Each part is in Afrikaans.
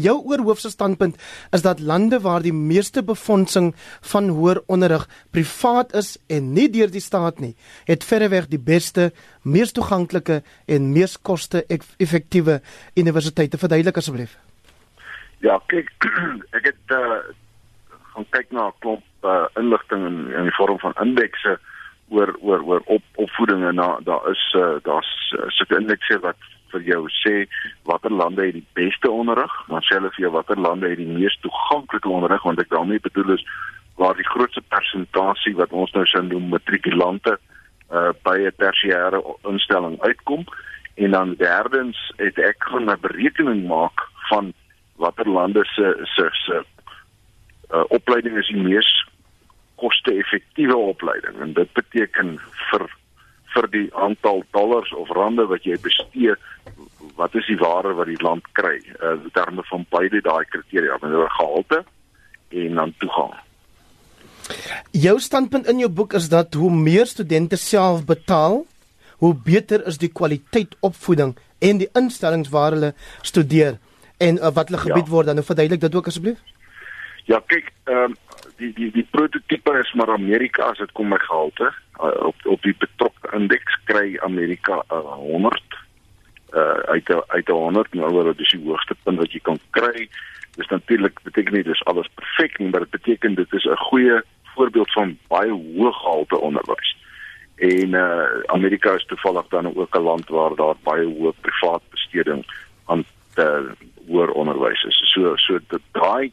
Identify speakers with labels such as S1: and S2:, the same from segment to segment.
S1: Jou oorhoofse standpunt is dat lande waar die meeste befondsing van hoër onderrig privaat is en nie deur die staat nie, het verreweg die beste, mees toeganklike en mees koste-effektiewe universiteite. Verduidelik asseblief.
S2: Ja, kyk, ek het uh, gaan kyk na 'n klomp uh, inligting in in die vorm van indekse oor oor oor op opvoeding en na daar is uh, daar's uh, sulke indekse wat vir jou sê watter lande het die beste onderrig, dan sê hulle vir jou watter lande het die mees toeganklike onderrig want ek daarmee bedoel is waar die grootste persentasie wat ons nou sou noem matrikulante uh, by 'n tersiêre instelling uitkom. En dan derdens het ek gaan 'n berekening maak van watter lande se se se uh, opleiding is die mees koste-effektiewe opleiding. En dit beteken vir vir die aantal dollars of rande wat jy bestee wat is die waarde wat die land kry uh, in terme van beide daai kriteria met hulle gehalte en dan toegang.
S1: Jou standpunt in jou boek is dat hoe meer studente self betaal hoe beter is die kwaliteit opvoeding en die instellings waar hulle studeer. En uh, wat hulle gebied ja. word dan verduidelik dit ook asseblief
S2: Ja kyk ehm um, die die die prototipe is maar Amerika as dit kom by gehalte. Uh, op op die betrokke indeks kry Amerika uh, 100 uh, uit a, uit 100 nou oor dis die hoogste punt wat jy kan kry. Dis natuurlik beteken nie dis alles perfek nie maar dit beteken dit is 'n goeie voorbeeld van baie hoë gehalte onderwys en uh, Amerika is toevallig dan ook 'n land waar daar baie hoë privaat besteding aan te hoër onderwys is. So so dat daai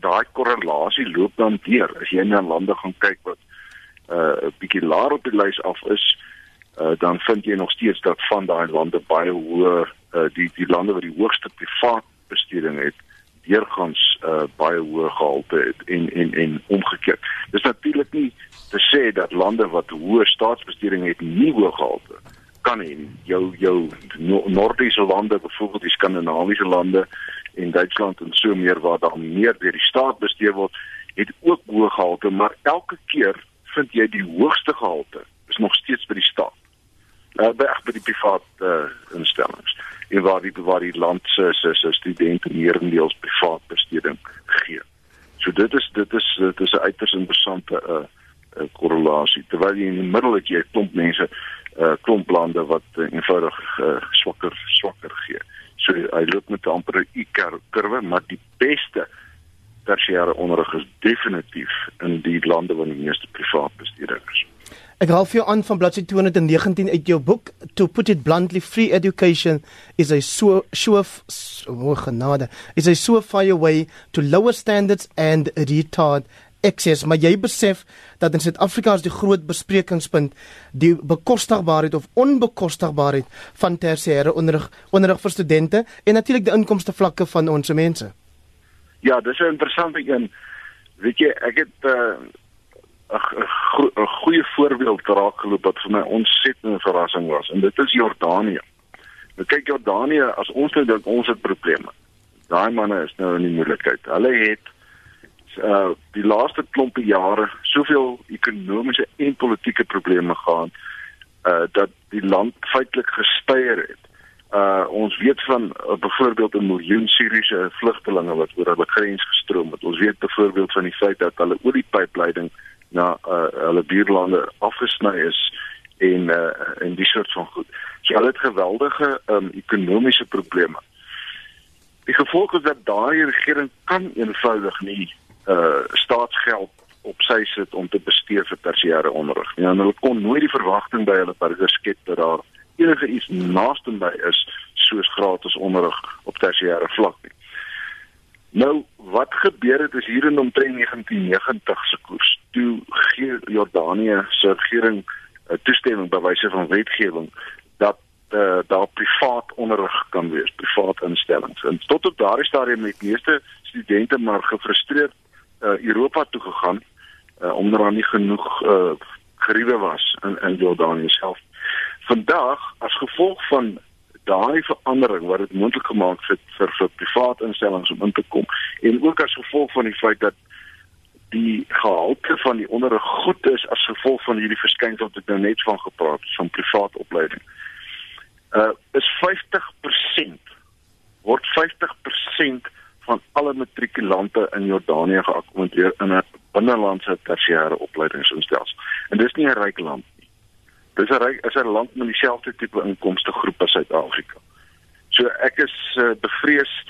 S2: daai korrelasie loop dan deur. As jy na lande gaan kyk wat uh 'n bietjie laer op die lys af is, uh dan vind jy nog steeds dat van daai lande baie hoë uh die die lande wat die hoogste privaat besteding het, deurgangs uh baie hoë gehalte het en en en omgekeerd. Dis natuurlik nie te sê dat lande wat hoë staatsbesteding het nie hoë gehalte kan nie. Jou jou noordiese lande, byvoorbeeld die skandinawiese lande en Duitsland en so meer waar daar meer deur die staat bestee word, het ook hoë gehalte, maar elke keer vind jy die hoogste gehalte is nog steeds by die staat. Uh, by by die private uh, instellings. En waar die waar die land se se se studente meerendeels privaat besteding gee. So dit is dit is dit is 'n uiters interessante uh, uh korrelasie. Terwyl jy in die middel het jy 'n klomp mense uh klomp lande wat uh, eenvoudig uh, swakker swakker gee. So hy loop met amper 'n U-kurwe, maar die beste tersiêre onderrig is definitief in die lande waar die meeste privaat besteding is.
S1: Ek haal vir jou aan van bladsy 219 uit jou boek To put it bluntly free education is a so show oh genade is a so far away to lower standards and retard excess maar jy besef dat in Suid-Afrika is die groot besprekingspunt die bekostigbaarheid of onbekostigbaarheid van tersiêre onderrig onderrig vir studente en natuurlik die inkomste vlakke van ons mense.
S2: Ja, dis 'n interessante een. Weet jy, ek het 'n uh, 'n goeie voorbeeld raak geloop wat vir my ontsettende verrassing was en dit is Jordanië. Nou kyk Jordanië, as ons nou dink ons het probleme. Daai manne is nou in die moeilikheid. Hulle het uh die laaste klompe jare soveel ekonomiese en politieke probleme gehad uh dat die land feitelik gesteier het. Uh ons weet van uh, byvoorbeeld 'n miljoen Siriëse vlugtelinge wat oor hulle grens gestroom het. Ons weet byvoorbeeld van die feit dat hulle oliepypleiding na uh hulle buurlande afgesny is en uh en die soort van goed. So hulle het geweldige um ekonomiese probleme. Die gevolg is dat daai regering kan eenvoudig nie uh staatsgeld op sy sit om te bestee vir tersiêre onderrig. Ja, hulle kon nooit die verwagting by hulle burgers skep dat daar enige iets naaste by is soos gratis onderrig op tersiêre vlak nie. Nou, wat gebeur het is hier in omtrent 1990 se koers. Toe gee Jordanië se regering 'n uh, toestemming by wyse van wetgewing dat uh, daar privaat onderrig kan wees, privaat instellings. En tot op daardie stadium het meeste studente maar gefrustreerd uh, Europa toe gegaan uh, omdat daar nie genoeg uh, geriewe was in in Jordanië self. Vandag as gevolg van daai verandering wat dit moontlik gemaak het vir vir private instellings om in te kom en ook as gevolg van die feit dat die gehalte van die onderrig goed is as gevolg van hierdie verskynsel wat ek nou net van gepraat het van privaat opleiding. Uh is 50% word 50% van alle matrikulante in Jordanië geakkommodeer in 'n binnelandse tersiêre opleidingsinstelling. En dis nie 'n ryk land nie. Dis 'n ryk is 'n land met dieselfde tipe inkomste groep as Suid-Afrika. So ek is uh, bevrees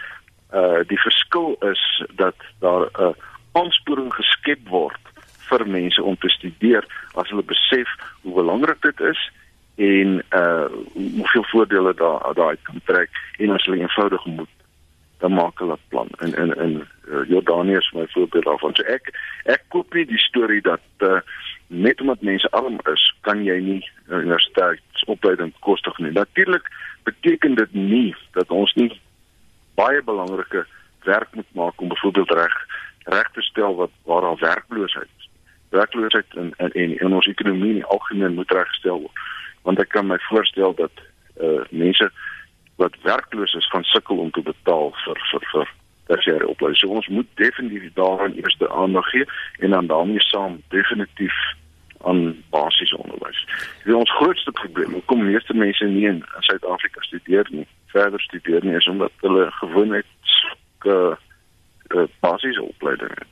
S2: uh die verskil is dat daar 'n uh, aansporing geskep word vir mense om te studeer as hulle besef hoe belangrik dit is en uh hoeveel voordele daar daaruit kan trek en as hulle eenvoudig moet dan maak hulle 'n plan en en en uh, Jordanië is my voorbeeld daarvan. So ek ek koop nie die storie dat uh, net omdat mense arm is, kan jy nie uh, universiteitsopleiding kostig nie. Natuurlik beteken dit nie dat ons nie baie belangrike werk moet maak om byvoorbeeld reg reg te stel wat waar daar werkloosheid is. Werkloosheid in in in, in ons ekonomie in algemeen moet reggestel word. Want ek kan my voorstel dat uh, mense wat werkloos is van sukkel om te betaal vir vir vir tersiêre opleiding. So ons moet definitief daaraan eerste aandag gee en dan daarmee saam definitief aan basiese onderwys. Dit is ons grootste probleem. Hoekom meeste mense nie in Suid-Afrika studeer nie, verder studeer nie, is omdat hulle gewoonlik 'n uh, uh, basiese opleiding het.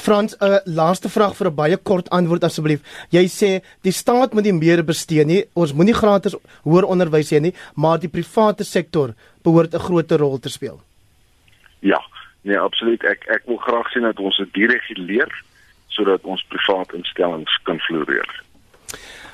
S1: Frans, 'n uh, laaste vraag vir 'n baie kort antwoord asseblief. Jy sê die staat moet nie meer bestee nie. Ons moenie gratis hoër onderwys hê nie, maar die private sektor behoort 'n groter rol te speel.
S2: Ja, nee, absoluut. Ek ek wil graag sien dat ons dit dereguleer sodat ons private instellings kan floreer.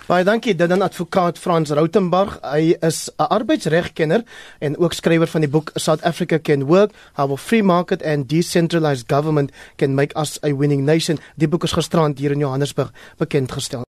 S1: Baie dankie dit dan advokaat Frans Rautenburg. Hy is 'n arbeidsregkenner en ook skrywer van die boek South Africa Can Work: How a Free Market and Decentralized Government Can Make Us a Winning Nation. Die boek is gisterand hier in Johannesburg bekend gestel.